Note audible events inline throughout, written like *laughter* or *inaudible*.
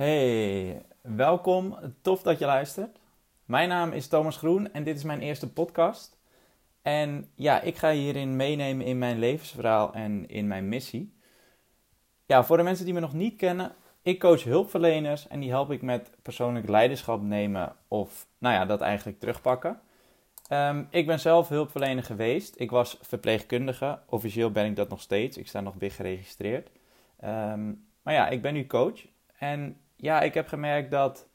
Hey, welkom. Tof dat je luistert. Mijn naam is Thomas Groen en dit is mijn eerste podcast. En ja, ik ga hierin meenemen in mijn levensverhaal en in mijn missie. Ja, voor de mensen die me nog niet kennen, ik coach hulpverleners en die help ik met persoonlijk leiderschap nemen of, nou ja, dat eigenlijk terugpakken. Um, ik ben zelf hulpverlener geweest. Ik was verpleegkundige. Officieel ben ik dat nog steeds. Ik sta nog big geregistreerd. Um, maar ja, ik ben nu coach. En ja, ik heb gemerkt dat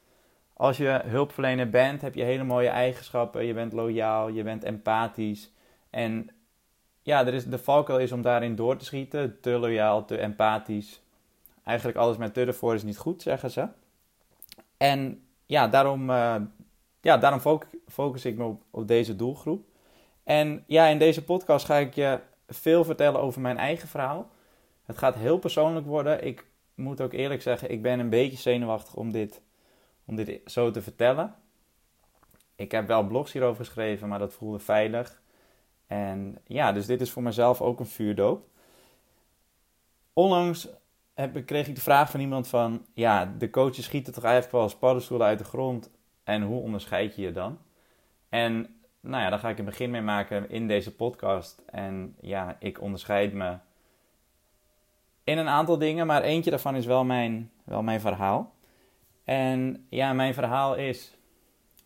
als je hulpverlener bent, heb je hele mooie eigenschappen. Je bent loyaal, je bent empathisch. En ja, er is, de valkuil is om daarin door te schieten. Te loyaal, te empathisch. Eigenlijk alles met te ervoor is niet goed, zeggen ze. En ja, daarom, uh, ja, daarom focus ik me op, op deze doelgroep. En ja, in deze podcast ga ik je veel vertellen over mijn eigen verhaal. Het gaat heel persoonlijk worden. Ik moet ook eerlijk zeggen, ik ben een beetje zenuwachtig om dit, om dit zo te vertellen. Ik heb wel blogs hierover geschreven, maar dat voelde veilig. En ja, dus dit is voor mezelf ook een vuurdoop. Onlangs heb, kreeg ik de vraag van iemand van... Ja, de coaches schieten toch eigenlijk wel als paddenstoelen uit de grond. En hoe onderscheid je je dan? En nou ja, daar ga ik een begin mee maken in deze podcast. En ja, ik onderscheid me in een aantal dingen, maar eentje daarvan is wel mijn, wel mijn verhaal. En ja, mijn verhaal is: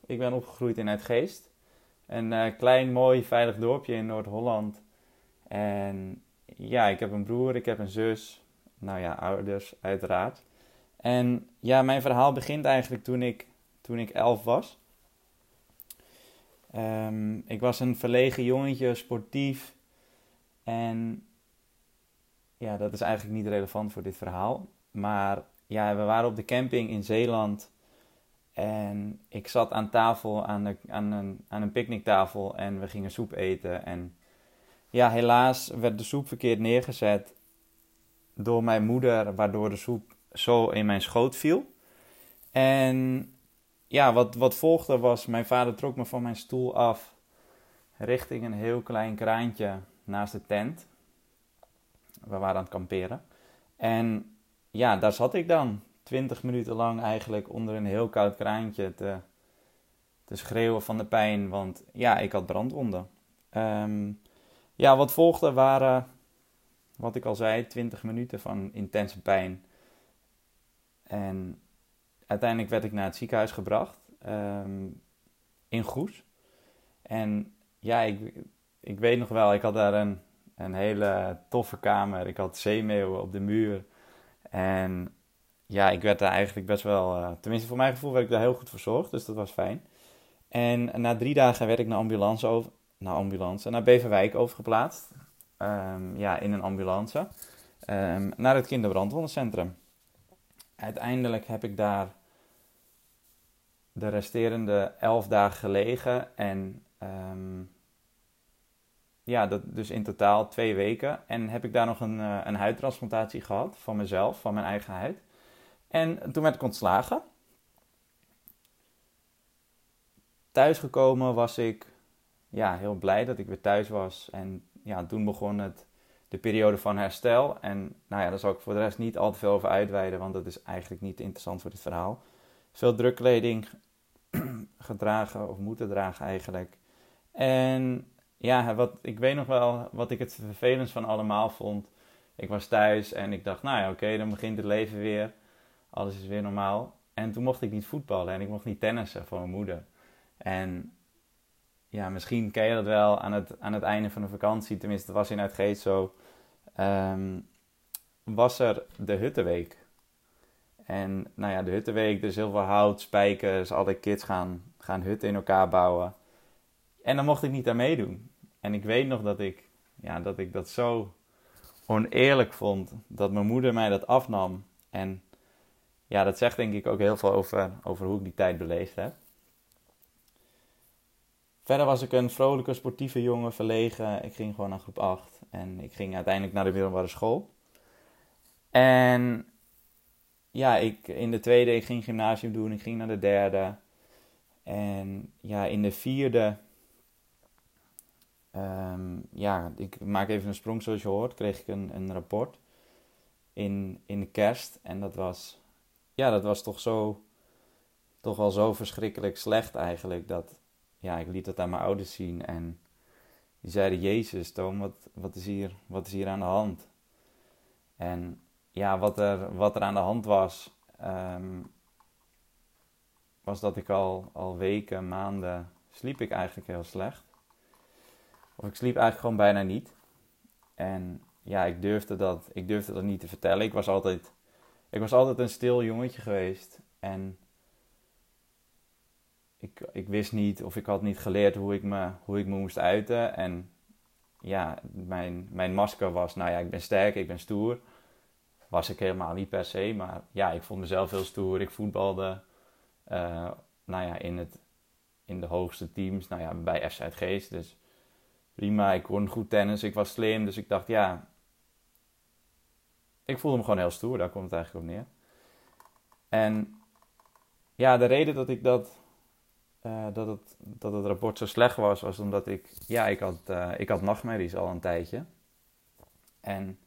ik ben opgegroeid in het Geest, een uh, klein, mooi, veilig dorpje in Noord-Holland. En ja, ik heb een broer, ik heb een zus, nou ja, ouders, uiteraard. En ja, mijn verhaal begint eigenlijk toen ik, toen ik elf was. Um, ik was een verlegen jongetje, sportief. En ja, dat is eigenlijk niet relevant voor dit verhaal. Maar ja, we waren op de camping in Zeeland. En ik zat aan tafel, aan, de, aan een, aan een picknicktafel. En we gingen soep eten. En ja, helaas werd de soep verkeerd neergezet door mijn moeder. Waardoor de soep zo in mijn schoot viel. En ja, wat, wat volgde was, mijn vader trok me van mijn stoel af. Richting een heel klein kraantje naast de tent we waren aan het kamperen. En ja, daar zat ik dan. Twintig minuten lang eigenlijk onder een heel koud kraantje te, schreeuwen van de pijn. Want ja, ik had brandwonden. Um, ja, wat volgde waren, wat ik al zei, 20 minuten van intense pijn. En uiteindelijk werd ik naar het ziekenhuis gebracht. Um, in Goes. En ja, ik, ik weet nog wel, ik had daar een een hele toffe kamer. Ik had zeemeeuwen op de muur. En ja, ik werd daar eigenlijk best wel, uh, tenminste voor mijn gevoel werd ik daar heel goed verzorgd, dus dat was fijn. En na drie dagen werd ik naar ambulance, over, naar ambulance, naar Beverwijk overgeplaatst. Um, ja, in een ambulance. Um, naar het kinderbrandwondencentrum. Uiteindelijk heb ik daar de resterende elf dagen gelegen en um, ja, dat, dus in totaal twee weken. En heb ik daar nog een, uh, een huidtransplantatie gehad van mezelf, van mijn eigen huid. En toen werd ik ontslagen. Thuisgekomen was ik ja, heel blij dat ik weer thuis was. En ja, toen begon het, de periode van herstel. En nou ja, daar zal ik voor de rest niet al te veel over uitweiden, want dat is eigenlijk niet interessant voor dit verhaal. Veel drukkleding *clears throat* gedragen of moeten dragen eigenlijk. En ja, wat, ik weet nog wel wat ik het vervelendst van allemaal vond. Ik was thuis en ik dacht, nou ja, oké, dan begint het leven weer. Alles is weer normaal. En toen mocht ik niet voetballen en ik mocht niet tennissen voor mijn moeder. En ja, misschien ken je dat wel aan het, aan het einde van de vakantie. Tenminste, was in Uitgeest zo. Um, was er de Huttenweek. En nou ja, de Huttenweek, is heel veel hout, spijkers. Alle kids gaan, gaan hutten in elkaar bouwen. En dan mocht ik niet aan meedoen. En ik weet nog dat ik, ja, dat ik dat zo oneerlijk vond. Dat mijn moeder mij dat afnam. En ja, dat zegt denk ik ook heel veel over, over hoe ik die tijd beleefd heb. Verder was ik een vrolijke, sportieve jongen, verlegen. Ik ging gewoon naar groep 8. En ik ging uiteindelijk naar de middelbare school. En ja, ik, in de tweede, ik ging gymnasium doen. Ik ging naar de derde. En ja, in de vierde Um, ja, ik maak even een sprong zoals je hoort. Kreeg ik een, een rapport in, in de kerst. En dat was ja, dat was toch zo, toch wel zo verschrikkelijk slecht eigenlijk. Dat, ja, ik liet dat aan mijn ouders zien en die zeiden, Jezus, Toon, wat, wat, is hier, wat is hier aan de hand? En ja, wat er, wat er aan de hand was, ehm, was dat ik al, al weken, maanden, sliep ik eigenlijk heel slecht. Of ik sliep eigenlijk gewoon bijna niet. En ja, ik durfde dat, ik durfde dat niet te vertellen. Ik was altijd, ik was altijd een stil jongetje geweest. En ik, ik wist niet of ik had niet geleerd hoe ik me, hoe ik me moest uiten. En ja, mijn, mijn masker was, nou ja, ik ben sterk, ik ben stoer. Was ik helemaal niet per se, maar ja, ik vond mezelf heel stoer. Ik voetbalde, uh, nou ja, in, het, in de hoogste teams, nou ja, bij FC. Dus prima, ik kon goed tennis, ik was slim. Dus ik dacht, ja, ik voelde me gewoon heel stoer, daar komt het eigenlijk op neer. En ja, de reden dat ik dat, uh, dat, het, dat het rapport zo slecht was, was omdat ik, ja, ik had, uh, ik had nachtmerries al een tijdje. En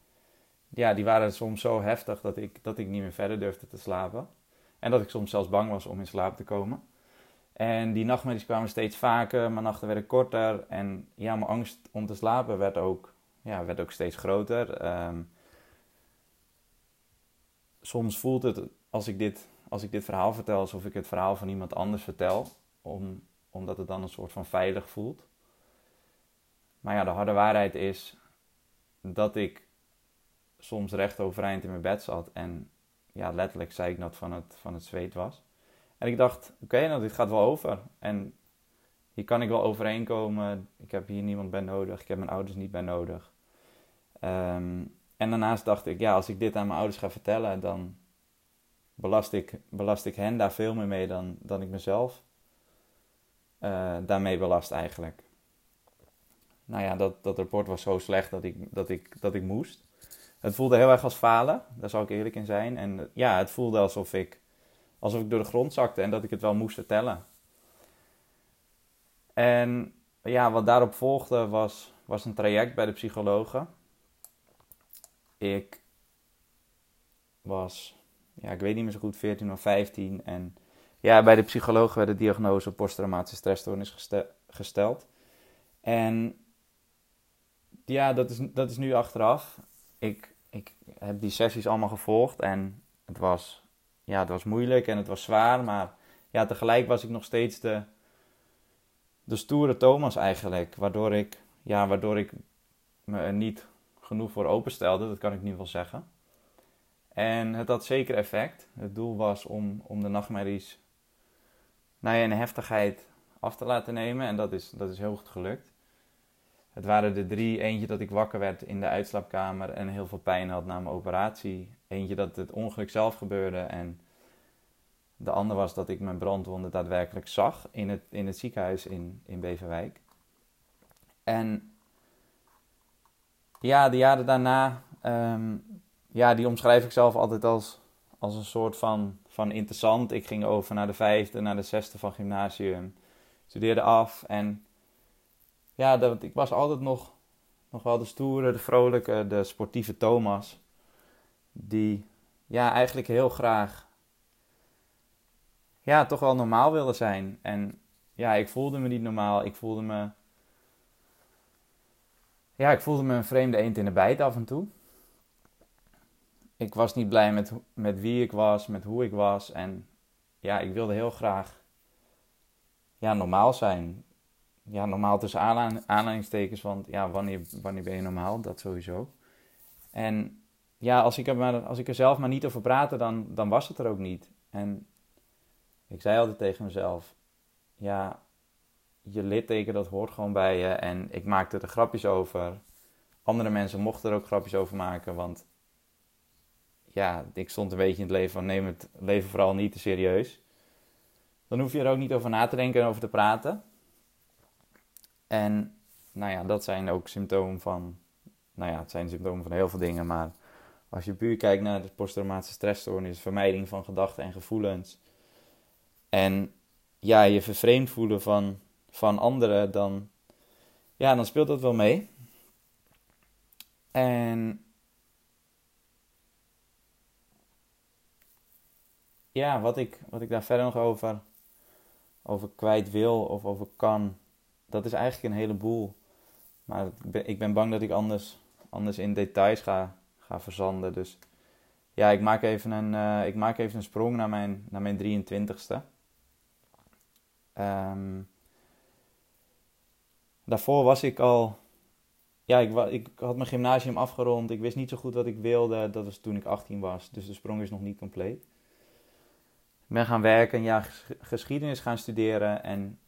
ja, die waren soms zo heftig dat ik, dat ik niet meer verder durfde te slapen. En dat ik soms zelfs bang was om in slaap te komen. En die nachtmerries kwamen steeds vaker, mijn nachten werden korter. En ja, mijn angst om te slapen werd ook, ja, werd ook steeds groter. Um, soms voelt het, als ik, dit, als ik dit verhaal vertel, alsof ik het verhaal van iemand anders vertel. Om, omdat het dan een soort van veilig voelt. Maar ja, de harde waarheid is dat ik soms recht overeind in mijn bed zat. En ja, letterlijk zei ik dat van het, van het zweet was. En ik dacht, oké, nou dit gaat wel over. En hier kan ik wel overeen komen. Ik heb hier niemand bij nodig. Ik heb mijn ouders niet bij nodig. Um, en daarnaast dacht ik, ja, als ik dit aan mijn ouders ga vertellen, dan belast ik, belast ik hen daar veel meer mee dan, dan ik mezelf uh, daarmee belast eigenlijk. Nou ja, dat, dat rapport was zo slecht dat ik, dat, ik, dat ik moest. Het voelde heel erg als falen, daar zal ik eerlijk in zijn. En ja, het voelde alsof ik, alsof ik door de grond zakte en dat ik het wel moest vertellen. En ja, wat daarop volgde was, was een traject bij de psychologen. Ik was, ja, ik weet niet meer zo goed, 14 of 15. En ja, bij de psycholoog werd de diagnose posttraumatische stressstoornis gesteld. En ja, dat is, dat is nu achteraf. Ik, ik heb die sessies allemaal gevolgd en het was, ja, het was moeilijk en het was zwaar. Maar ja, tegelijk was ik nog steeds de, de stoere Thomas eigenlijk. Waardoor ik, ja, waardoor ik me er niet genoeg voor openstelde, dat kan ik nu wel zeggen. En het had zeker effect. Het doel was om, om de nachtmerries ja, in heftigheid af te laten nemen. En dat is, dat is heel goed gelukt. Het waren er drie. Eentje dat ik wakker werd in de uitslaapkamer en heel veel pijn had na mijn operatie. Eentje dat het ongeluk zelf gebeurde. En de andere was dat ik mijn brandwonden daadwerkelijk zag in het, in het ziekenhuis in, in Beverwijk. En ja, de jaren daarna, um, ja, die omschrijf ik zelf altijd als, als een soort van, van interessant. Ik ging over naar de vijfde, naar de zesde van gymnasium, studeerde af en ja, dat, ik was altijd nog, nog wel de stoere, de vrolijke, de sportieve Thomas. Die ja, eigenlijk heel graag ja, toch wel normaal wilde zijn. En ja, ik voelde me niet normaal. Ik voelde me ja, ik voelde me een vreemde eend in de bijt af en toe. Ik was niet blij met, met wie ik was, met hoe ik was. En ja, ik wilde heel graag ja, normaal zijn. Ja, normaal tussen aanleidingstekens, want ja, wanneer, wanneer ben je normaal? Dat sowieso. En ja, als ik, er maar, als ik er zelf maar niet over praatte, dan, dan was het er ook niet. En ik zei altijd tegen mezelf, ja, je litteken, dat hoort gewoon bij je. En ik maakte er grapjes over. Andere mensen mochten er ook grapjes over maken, want ja, ik stond een beetje in het leven van neem het leven vooral niet te serieus. Dan hoef je er ook niet over na te denken en over te praten. En nou ja, dat zijn ook symptomen van, nou ja, het zijn symptomen van heel veel dingen, maar als je puur kijkt naar de posttraumatische stressstoornis, vermijding van gedachten en gevoelens. En ja, je vervreemd voelen van van anderen, dan, ja, dan speelt dat wel mee. En ja, wat ik, wat ik daar verder nog over, over kwijt wil of over kan, dat is eigenlijk een heleboel. Maar ik ben, ik ben bang dat ik anders, anders in details ga, ga verzanden. Dus ja, ik maak even een, uh, ik maak even een sprong naar mijn, naar mijn 23ste. Um, daarvoor was ik al. Ja, ik, ik had mijn gymnasium afgerond. Ik wist niet zo goed wat ik wilde. Dat was toen ik 18 was. Dus de sprong is nog niet compleet. Ik ben gaan werken, een jaar geschiedenis gaan studeren. En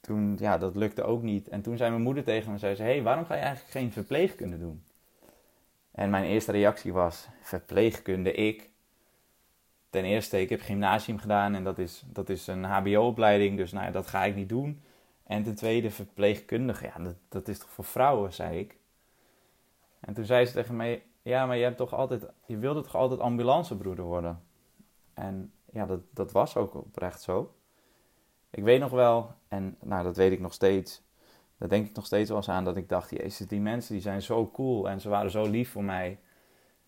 toen, ja, dat lukte ook niet. En toen zei mijn moeder tegen me, zei ze, hey, waarom ga je eigenlijk geen verpleegkunde doen? En mijn eerste reactie was, verpleegkunde, ik? Ten eerste, ik heb gymnasium gedaan en dat is, dat is een hbo-opleiding, dus nou ja, dat ga ik niet doen. En ten tweede, verpleegkundige, ja, dat, dat is toch voor vrouwen, zei ik. En toen zei ze tegen mij, ja, maar je, hebt toch altijd, je wilde toch altijd ambulancebroeder worden? En ja, dat, dat was ook oprecht zo. Ik weet nog wel, en nou, dat weet ik nog steeds. Daar denk ik nog steeds wel eens aan dat ik dacht: Jezus, die mensen die zijn zo cool en ze waren zo lief voor mij.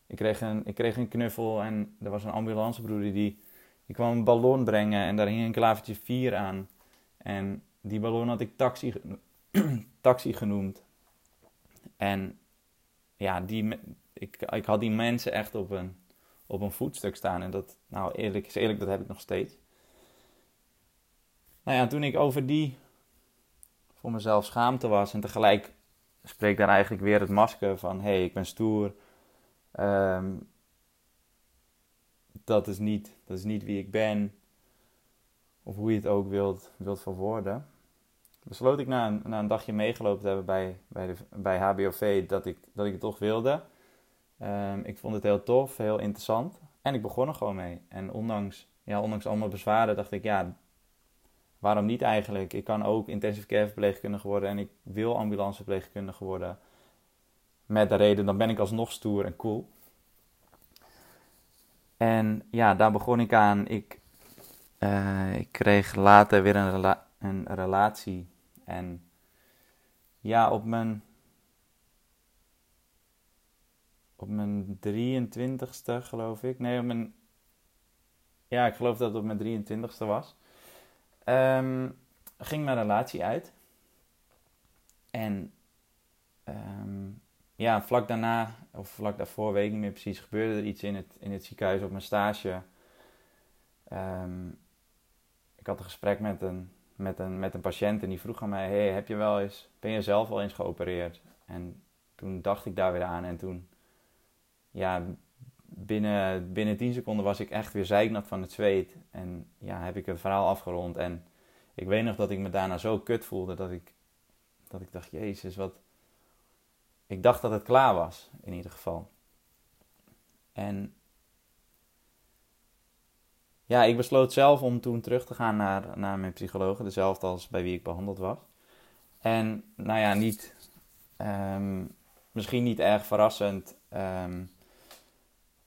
Ik kreeg een, ik kreeg een knuffel en er was een ambulancebroeder die, die kwam een ballon brengen en daar hing een klavertje 4 aan. En die ballon had ik taxi, *clears throat* taxi genoemd. En ja, die, ik, ik had die mensen echt op een, op een voetstuk staan. En dat, nou eerlijk is eerlijk, dat heb ik nog steeds. Nou ja, toen ik over die voor mezelf schaamte was en tegelijk spreek daar eigenlijk weer het masker van: hé, hey, ik ben stoer. Ehm, dat, is niet, dat is niet wie ik ben. Of hoe je het ook wilt, wilt verwoorden. Besloot ik na een, na een dagje meegelopen te hebben bij, bij, de, bij HBOV dat ik, dat ik het toch wilde. Um, ik vond het heel tof, heel interessant. En ik begon er gewoon mee. En ondanks, ja, ondanks allemaal bezwaren dacht ik, ja, waarom niet eigenlijk? Ik kan ook intensive care verpleegkundige worden en ik wil ambulanceverpleegkundige worden. Met de reden, dan ben ik alsnog stoer en cool. En ja, daar begon ik aan. Ik, uh, ik kreeg later weer een, een relatie. En ja, op mijn, op mijn 23ste geloof ik. Nee, op mijn, ja, ik geloof dat het op mijn 23ste was. Um, ging mijn relatie uit. En um, ja, vlak daarna, of vlak daarvoor, weet ik niet meer precies, gebeurde er iets in het, in het ziekenhuis op mijn stage. Um, ik had een gesprek met een, met, een, met een patiënt en die vroeg aan mij: hey, heb je wel eens, ben je zelf al eens geopereerd? En toen dacht ik daar weer aan en toen, ja, binnen, binnen 10 seconden was ik echt weer zeiknat van het zweet. En ja, heb ik het verhaal afgerond. En ik weet nog dat ik me daarna zo kut voelde dat ik, dat ik dacht, jezus, wat... Ik dacht dat het klaar was, in ieder geval. En ja, ik besloot zelf om toen terug te gaan naar, naar mijn psycholoog, dezelfde als bij wie ik behandeld was. En nou ja, niet, um, misschien niet erg verrassend, um,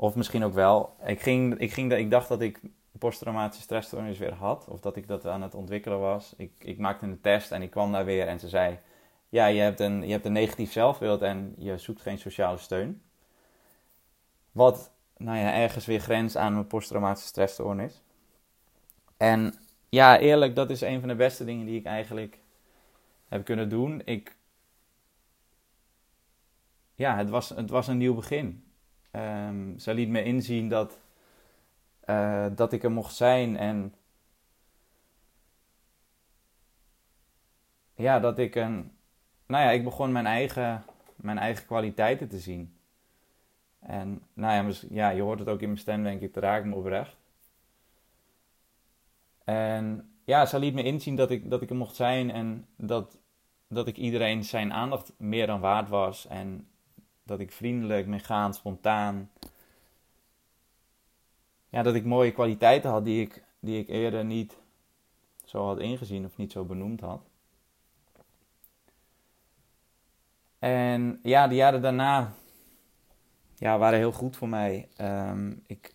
of misschien ook wel. Ik, ging, ik, ging, ik dacht dat ik posttraumatische stressstoornis weer had. Of dat ik dat aan het ontwikkelen was. Ik, ik maakte een test en ik kwam daar weer en ze zei... Ja, je hebt een, je hebt een negatief zelfbeeld en je zoekt geen sociale steun. Wat, nou ja, ergens weer grens aan mijn posttraumatische stressstoornis. En ja, eerlijk, dat is een van de beste dingen die ik eigenlijk heb kunnen doen. Ik... Ja, het was, het was een nieuw begin. Um, ze liet me inzien dat, uh, dat ik er mocht zijn en ja, dat ik een. Nou ja, ik begon mijn eigen, mijn eigen kwaliteiten te zien. En nou ja, ja, je hoort het ook in mijn stem, denk ik, te raken me oprecht. En ja, ze liet me inzien dat ik, dat ik er mocht zijn en dat, dat ik iedereen zijn aandacht meer dan waard was. En dat ik vriendelijk, meegaand, spontaan. Ja, dat ik mooie kwaliteiten had die ik, die ik eerder niet zo had ingezien of niet zo benoemd had. En ja, de jaren daarna ja, waren heel goed voor mij. Um, ik,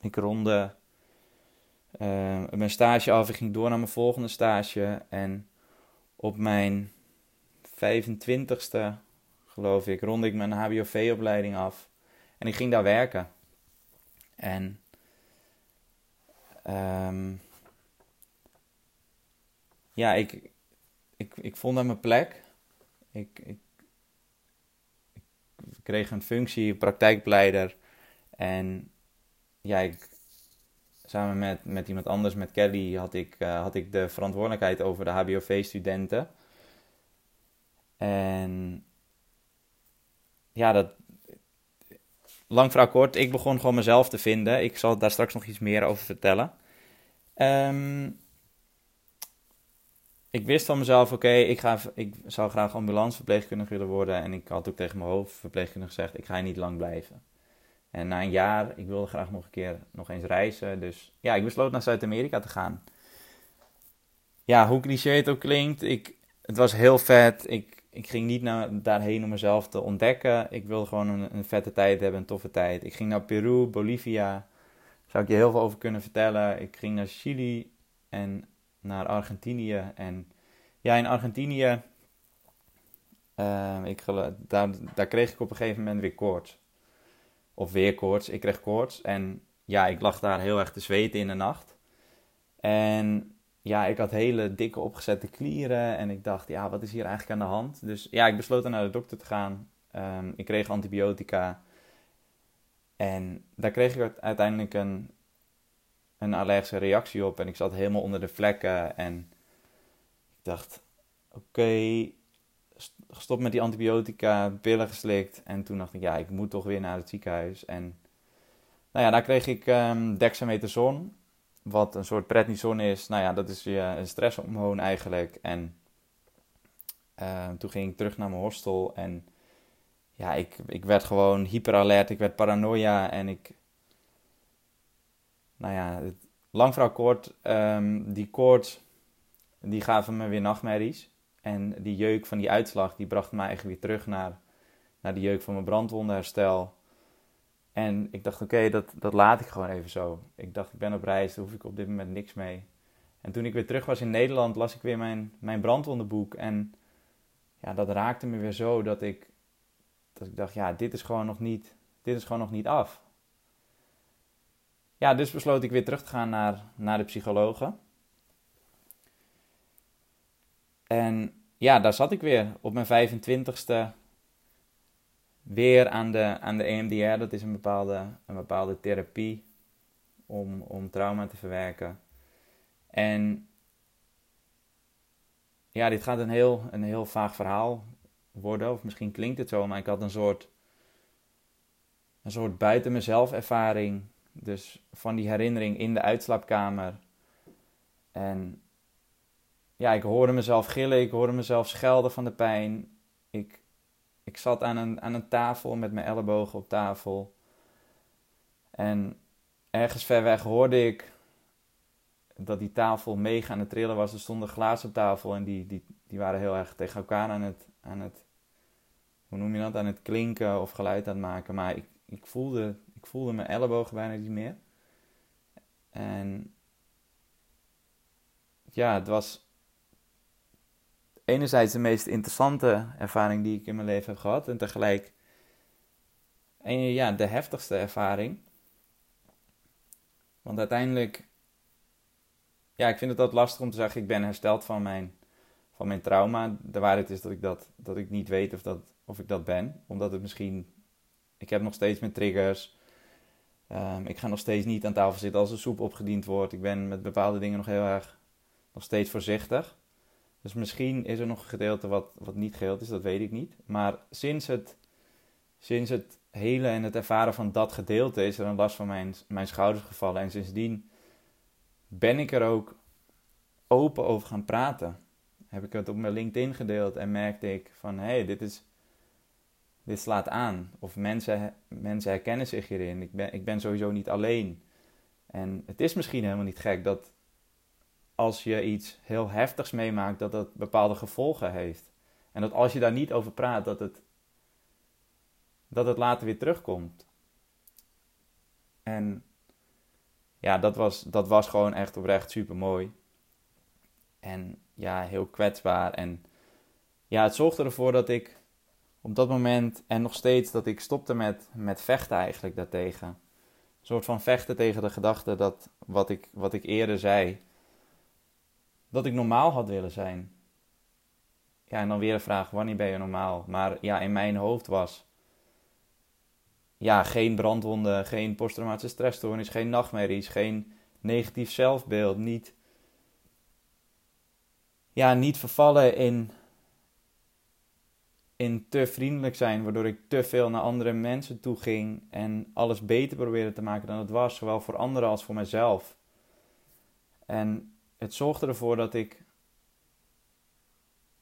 ik ronde uh, mijn stage af. Ik ging door naar mijn volgende stage. En op mijn 25ste, geloof ik, ronde ik mijn HBOV-opleiding af. En ik ging daar werken. En um, ja, ik, ik, ik vond aan mijn plek. Ik, ik, kreeg een functie, praktijkbeleider. En ja, ik, samen met, met iemand anders, met Kelly, had ik, uh, had ik de verantwoordelijkheid over de HBOV-studenten. En ja, dat. Lang verhaal kort, ik begon gewoon mezelf te vinden. Ik zal daar straks nog iets meer over vertellen. Um, ik wist van mezelf, oké, ik ik, ik zou graag ambulanceverpleegkundige willen worden. En ik had ook tegen mijn hoofdverpleegkundige gezegd, ik ga hier niet lang blijven. En na een jaar, ik wilde graag nog een keer nog eens reizen. Dus ja, ik besloot naar Zuid-Amerika te gaan. Ja, hoe cliché het ook klinkt, ik, het was heel vet. Ik, ik ging niet naar, daarheen om mezelf te ontdekken. Ik wilde gewoon een, een vette tijd hebben, een toffe tijd. Ik ging naar Peru, Bolivia. Daar zou ik je heel veel over kunnen vertellen. Ik ging naar Chili en naar Argentinië. En ja, in Argentinië, uh, ik, daar, daar kreeg ik op een gegeven moment weer koorts. Of weer koorts. Ik kreeg koorts en ja, ik lag daar heel erg te zweten in de nacht. En ja, ik had hele dikke opgezette klieren en ik dacht, ja, wat is hier eigenlijk aan de hand? Dus ja, ik besloot naar de dokter te gaan. Um, ik kreeg antibiotica. En daar kreeg ik uiteindelijk een, een allergische reactie op en ik zat helemaal onder de vlekken. En ik dacht, oké, okay, stop met die antibiotica, pillen geslikt. En toen dacht ik, ja, ik moet toch weer naar het ziekenhuis. En nou ja, daar kreeg ik um, dexamethason, wat een soort prednison is. Nou ja, dat is je een stresshormoon eigenlijk. En uh, toen ging ik terug naar mijn hostel en ja, ik, ik werd gewoon hyperalert, ik werd paranoia en ik nou ja, lang verhaal kort, um, die koorts, die gaven me weer nachtmerries. En die jeuk van die uitslag, die bracht me eigenlijk weer terug naar, naar de jeuk van mijn brandwondenherstel. En ik dacht, oké, dat, dat laat ik gewoon even zo. Ik dacht, ik ben op reis, daar hoef ik op dit moment niks mee. En toen ik weer terug was in Nederland, las ik weer mijn, mijn brandwondenboek. En ja, dat raakte me weer zo dat ik, dat ik dacht, ja, dit is gewoon nog niet, dit is gewoon nog niet af ja, dus besloot ik weer terug te gaan naar, naar de psychologen. En ja, daar zat ik weer op mijn 25ste. Weer aan de, aan de EMDR. Dat is een bepaalde, een bepaalde therapie om, om trauma te verwerken. En ja, dit gaat een heel, een heel vaag verhaal worden. Of misschien klinkt het zo, maar ik had een soort, een soort buiten mezelf ervaring dus van die herinnering in de uitslaapkamer. En ja, ik hoorde mezelf gillen, ik hoorde mezelf schelden van de pijn. Ik, ik zat aan een, aan een tafel met mijn ellebogen op tafel. En ergens ver weg hoorde ik dat die tafel mega aan het trillen was. Er stonden glazen op tafel en die, die, die waren heel erg tegen elkaar aan het, aan het, hoe noem je dat, aan het klinken of geluid aan het maken. Maar ik, ik voelde ik voelde mijn ellebogen bijna niet meer. En ja, het was enerzijds de meest interessante ervaring die ik in mijn leven heb gehad. En tegelijk en ja, de heftigste ervaring. Want uiteindelijk, ja, ik vind het altijd lastig om te zeggen, ik ben hersteld van mijn, van mijn trauma. De waarheid is dat ik, dat, dat ik niet weet of, dat, of ik dat ben. Omdat het misschien, ik heb nog steeds mijn triggers. Um, ik ga nog steeds niet aan tafel zitten als er soep opgediend wordt. Ik ben met bepaalde dingen nog heel erg, nog steeds voorzichtig. Dus misschien is er nog een gedeelte wat, wat niet geheeld is, dat weet ik niet. Maar sinds het, sinds het hele en het ervaren van dat gedeelte is er een last van mijn, mijn schouders gevallen. En sindsdien ben ik er ook open over gaan praten. Heb ik het op mijn LinkedIn gedeeld en merkte ik van hé, hey, dit is dit slaat aan. Of mensen, mensen herkennen zich hierin. Ik ben, ik ben sowieso niet alleen. En het is misschien helemaal niet gek dat als je iets heel heftigs meemaakt, dat dat bepaalde gevolgen heeft. En dat als je daar niet over praat, dat het, dat het later weer terugkomt. En ja, dat was, dat was gewoon echt oprecht super mooi. En ja, heel kwetsbaar. En ja, het zorgde ervoor dat ik op dat moment en nog steeds dat ik stopte met, met vechten eigenlijk daartegen. soort van vechten tegen de gedachte dat wat ik, wat ik eerder zei, dat ik normaal had willen zijn. Ja, en dan weer de vraag, wanneer ben je normaal? Maar ja, in mijn hoofd was, ja, geen brandwonden, geen posttraumatische stressstoornis, geen nachtmerries, geen negatief zelfbeeld, niet, ja, niet vervallen in, in te vriendelijk zijn, waardoor ik te veel naar andere mensen toe ging en alles beter probeerde te maken dan het was, zowel voor anderen als voor mezelf. En het zorgde ervoor dat ik,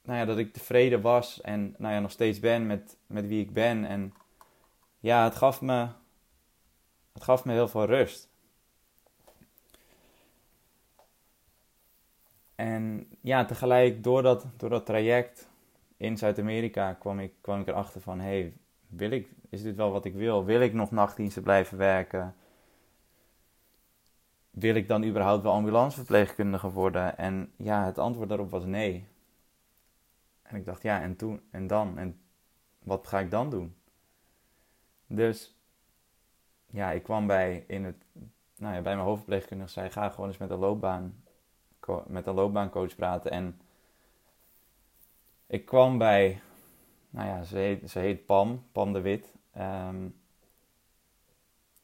nou ja, dat ik tevreden was en nou ja, nog steeds ben met, met wie ik ben. En ja, het gaf me, het gaf me heel veel rust. En ja, tegelijk door dat, door dat traject in Zuid-Amerika kwam ik, kwam ik erachter van... hey, wil ik, is dit wel wat ik wil? Wil ik nog nachtdiensten blijven werken? Wil ik dan überhaupt wel ambulanceverpleegkundige worden? En ja, het antwoord daarop was nee. En ik dacht, ja, en toen, en dan? En wat ga ik dan doen? Dus ja, ik kwam bij, in het, nou ja, bij mijn hoofdverpleegkundige zei: ga gewoon eens met een, loopbaan, met een loopbaancoach praten. En ik kwam bij, nou ja, ze heet, ze heet Pam, Pam de Wit. Um,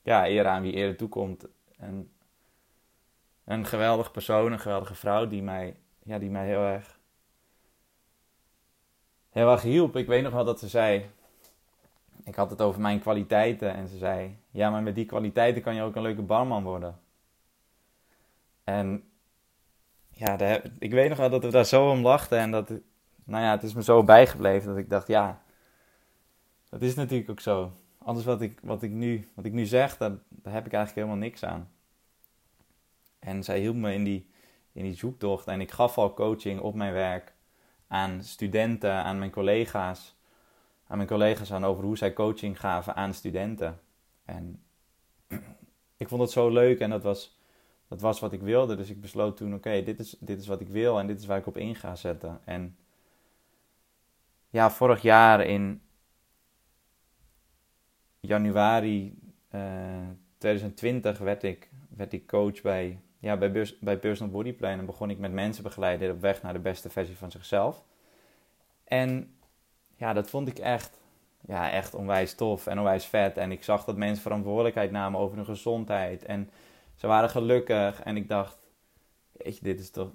ja, eer aan wie eerder toekomt. En een geweldige persoon, een geweldige vrouw die mij, ja, die mij heel erg, heel erg hielp. Ik weet nog wel dat ze zei, ik had het over mijn kwaliteiten en ze zei, ja, maar met die kwaliteiten kan je ook een leuke barman worden. En ja, ik weet nog wel dat we daar zo om lachten en dat, nou ja, het is me zo bijgebleven dat ik dacht, ja, dat is natuurlijk ook zo. Anders wat ik, wat ik, nu, wat ik nu zeg, daar heb ik eigenlijk helemaal niks aan. En zij hielp me in die, in die zoektocht en ik gaf al coaching op mijn werk aan studenten, aan mijn collega's aan mijn collega's aan over hoe zij coaching gaven aan studenten. En *clears throat* ik vond het zo leuk en dat was, dat was wat ik wilde. Dus ik besloot toen, oké, dit, is, dit is wat ik wil en dit is waar ik op in ga zetten. En ja, vorig jaar in januari 2020 eh, werd ik, werd ik coach bij, ja, bij, bij Personal Body begon ik met mensen begeleiden op weg naar de beste versie van zichzelf. En ja, dat vond ik echt, ja, echt onwijs tof en onwijs vet. En ik zag dat mensen verantwoordelijkheid namen over hun gezondheid. En ze waren gelukkig. En ik dacht, weet je, dit is toch...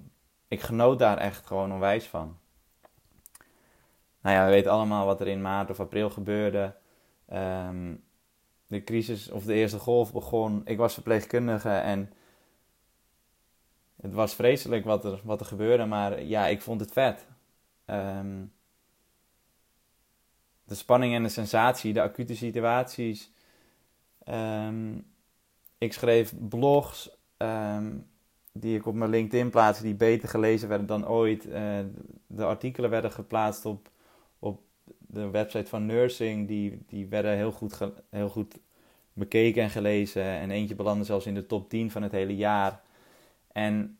Ik genoot daar echt gewoon onwijs van. Nou ja, we weten allemaal wat er in maart of april gebeurde. Ehm, de crisis of de eerste golf begon. Ik was verpleegkundige en het was vreselijk wat er, wat er gebeurde, maar ja, ik vond het vet. Um, de spanning en de sensatie, de acute situaties. Ehm, ik schreef blogs ehm, die ik op mijn LinkedIn plaatste, die beter gelezen werden dan ooit. Uh, de artikelen werden geplaatst op, op de website van Nursing, die, die werden heel goed, heel goed bekeken en gelezen. En eentje belandde zelfs in de top 10 van het hele jaar. En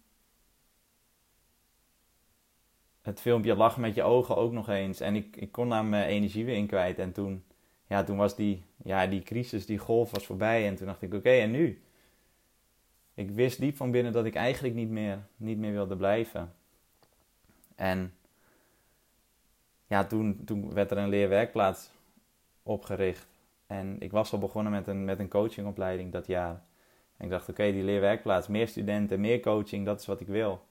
het filmpje Lach met je ogen ook nog eens. En ik, ik kon daar mijn energie weer in kwijt. En toen, ja, toen was die, ja, die crisis, die golf was voorbij. En toen dacht ik, oké, en nu? Ik wist diep van binnen dat ik eigenlijk niet meer, niet meer wilde blijven. En ja, toen, toen werd er een leerwerkplaats opgericht. En ik was al begonnen met een, met een coachingopleiding dat jaar. Ik dacht, oké, die leerwerkplaats, meer studenten, meer coaching, dat is wat ik wil.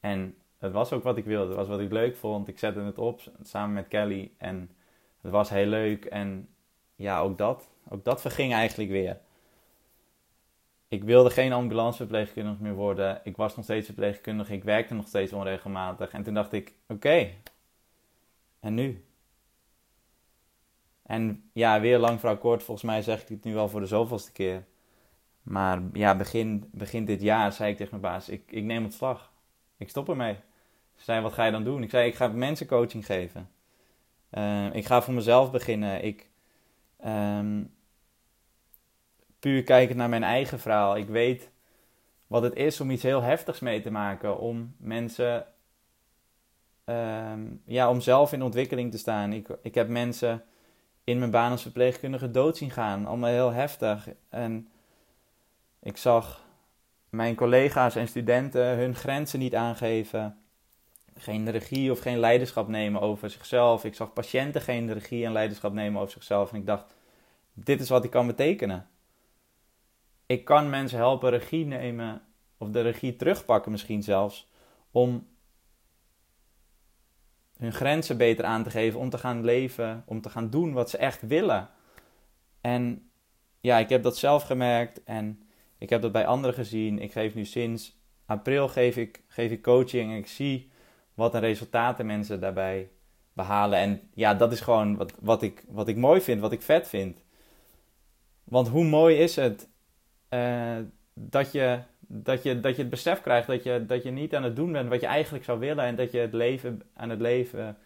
En het was ook wat ik wilde. Het was wat ik leuk vond. Ik zette het op samen met Kelly. En het was heel leuk. En ja, ook dat. Ook dat verging eigenlijk weer. Ik wilde geen ambulanceverpleegkundige meer worden. Ik was nog steeds verpleegkundige. Ik werkte nog steeds onregelmatig. En toen dacht ik, oké. En nu? En ja, weer lang verhaal kort. Volgens mij zeg ik het nu wel voor de zoveelste keer. Maar ja, begin, begin dit jaar zei ik tegen mijn baas, ik, ik neem ontslag. Ik stop ermee. Ze zei, wat ga je dan doen? Ik zei, ik ga mensen coaching geven. Uh, ik ga voor mezelf beginnen. Ik, um, puur kijken naar mijn eigen verhaal. Ik weet wat het is om iets heel heftigs mee te maken. Om mensen, um, ja, om zelf in ontwikkeling te staan. Ik, ik heb mensen in mijn baan als verpleegkundige dood zien gaan. Allemaal heel heftig. En Ik zag mijn collega's en studenten hun grenzen niet aangeven. Geen regie of geen leiderschap nemen over zichzelf. Ik zag patiënten geen regie en leiderschap nemen over zichzelf. En ik dacht, dit is wat ik kan betekenen. Ik kan mensen helpen regie nemen, of de regie terugpakken misschien zelfs, om hun grenzen beter aan te geven, om te gaan leven, om te gaan doen wat ze echt willen. En ja, ik heb dat zelf gemerkt en ik heb dat bij anderen gezien. Ik geef nu sinds april geef ik, geef ik coaching en ik zie wat een resultaten mensen daarbij behalen. En ja, dat is gewoon wat, wat, ik, wat ik mooi vind, wat ik vet vind. Want hoe mooi is het uh, dat, je, dat, je, dat je het besef krijgt dat je, dat je niet aan het doen bent wat je eigenlijk zou willen. En dat je het leven aan het leven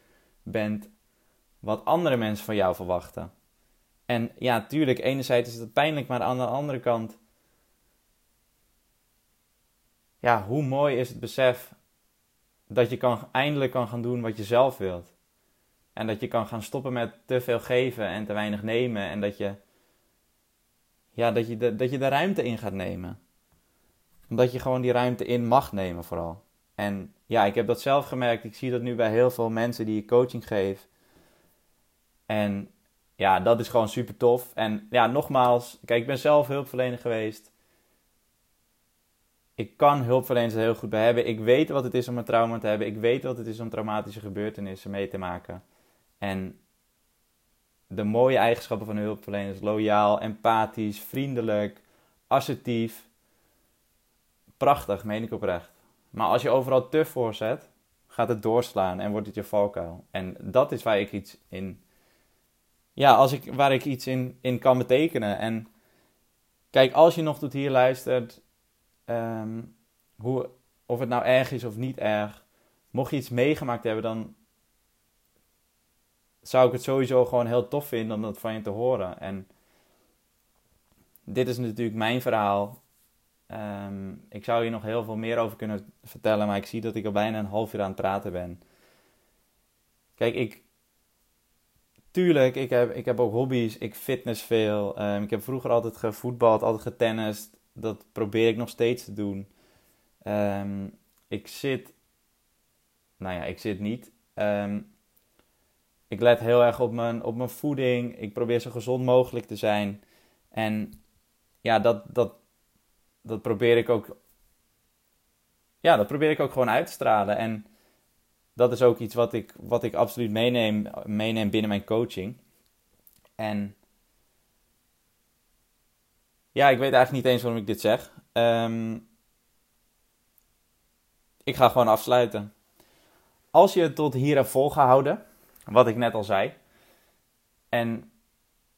bent wat andere mensen van jou verwachten. En ja, tuurlijk, enerzijds is het pijnlijk, maar aan de andere kant ja, hoe mooi is het besef dat je kan, eindelijk kan gaan doen wat je zelf wilt. En dat je kan gaan stoppen met te veel geven en te weinig nemen. En dat je, ja, dat je, de, dat je de ruimte in gaat nemen. Omdat je gewoon die ruimte in mag nemen vooral. En ja, ik heb dat zelf gemerkt. Ik zie dat nu bij heel veel mensen die ik coaching geef. En ja, dat is gewoon super tof. En ja, nogmaals, kijk, ik ben zelf hulpverlener geweest ik kan hulpverleners er heel goed bij hebben. Ik weet wat het is om een trauma te hebben. Ik weet wat het is om traumatische gebeurtenissen mee te maken. En de mooie eigenschappen van een hulpverlener loyaal, empathisch, vriendelijk, assertief. Prachtig, meen ik oprecht. Maar als je overal te voor zet, gaat het doorslaan en wordt het je valkuil. En dat is waar ik iets in. Ja, als ik, waar ik iets in, in kan betekenen. En kijk, als je nog tot hier luistert Ehm, hoe, of het nou erg is of niet erg. Mocht je iets meegemaakt hebben, dan zou ik het sowieso gewoon heel tof vinden om dat van je te horen. En dit is natuurlijk mijn verhaal. Ehm, ik zou hier nog heel veel meer over kunnen vertellen, maar ik zie dat ik al bijna een half uur aan het praten ben. Kijk, ik. Tuurlijk, ik heb, ik heb ook hobby's. Ik fitness veel. Um, ik heb vroeger altijd gevoetbald, altijd getennist dat probeer ik nog steeds te doen. Ehm, ik zit, nou ja, ik zit niet. Ehm, ik let heel erg op mijn, op mijn voeding. Ik probeer zo gezond mogelijk te zijn. En ja, dat, dat, dat probeer ik ook. Ja, dat probeer ik ook gewoon uit te stralen. En dat is ook iets wat ik, wat ik absoluut meeneem, meeneem binnen mijn coaching. En ja, ik weet eigenlijk niet eens waarom ik dit zeg. Ehm, ik ga gewoon afsluiten. Als je het tot hier hebt volgehouden, wat ik net al zei, en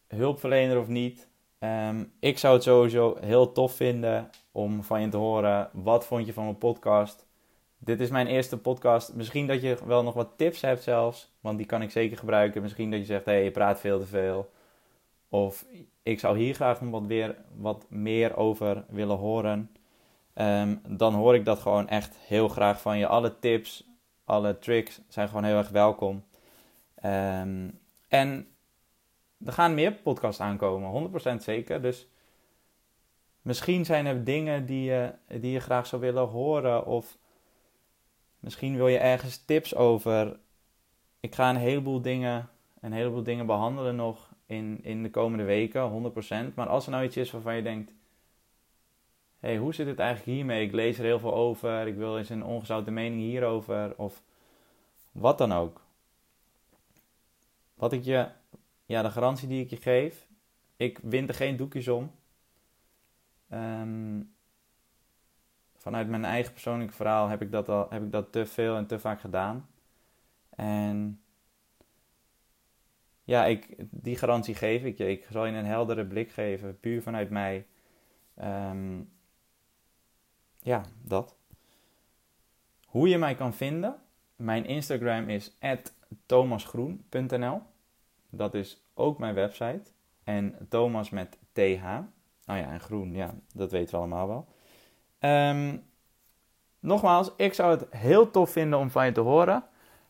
hulpverlener of niet, um, ik zou het sowieso heel tof vinden om van je te horen. Wat vond je van mijn podcast? Dit is mijn eerste podcast. Misschien dat je wel nog wat tips hebt zelfs, want die kan ik zeker gebruiken. Misschien dat je zegt, hé, hey, je praat veel te veel. Of ik zou hier graag wat, weer, wat meer over willen horen. Um, dan hoor ik dat gewoon echt heel graag van je. Alle tips, alle tricks zijn gewoon heel erg welkom. Um, en er gaan meer podcasts aankomen, 100% zeker. Dus misschien zijn er dingen die je, die je graag zou willen horen. Of misschien wil je ergens tips over. Ik ga een heleboel dingen, een heleboel dingen behandelen nog in, in de komende weken, 100%. Maar als er nou iets is waarvan je denkt: hey, hoe zit het eigenlijk hiermee? Ik lees er heel veel over, ik wil eens een ongezouten mening hierover, of wat dan ook. Wat ik je, ja, de garantie die ik je geef, ik wint er geen doekjes om. Um, vanuit mijn eigen persoonlijke verhaal heb ik dat, al, heb ik dat te veel en te vaak gedaan. En ja, ik, die garantie geef ik je. Ik zal je een heldere blik geven, puur vanuit mij. Ehm, ja, dat. Hoe je mij kan vinden. Mijn Instagram is thomasgroen.nl. Dat is ook mijn website. En Thomas met TH. Oh ja, en groen, ja, dat weten we allemaal wel. Ehm, nogmaals, ik zou het heel tof vinden om van je te horen.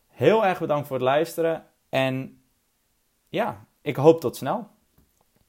Heel erg bedankt voor het luisteren. En ja, ik hoop tot snel.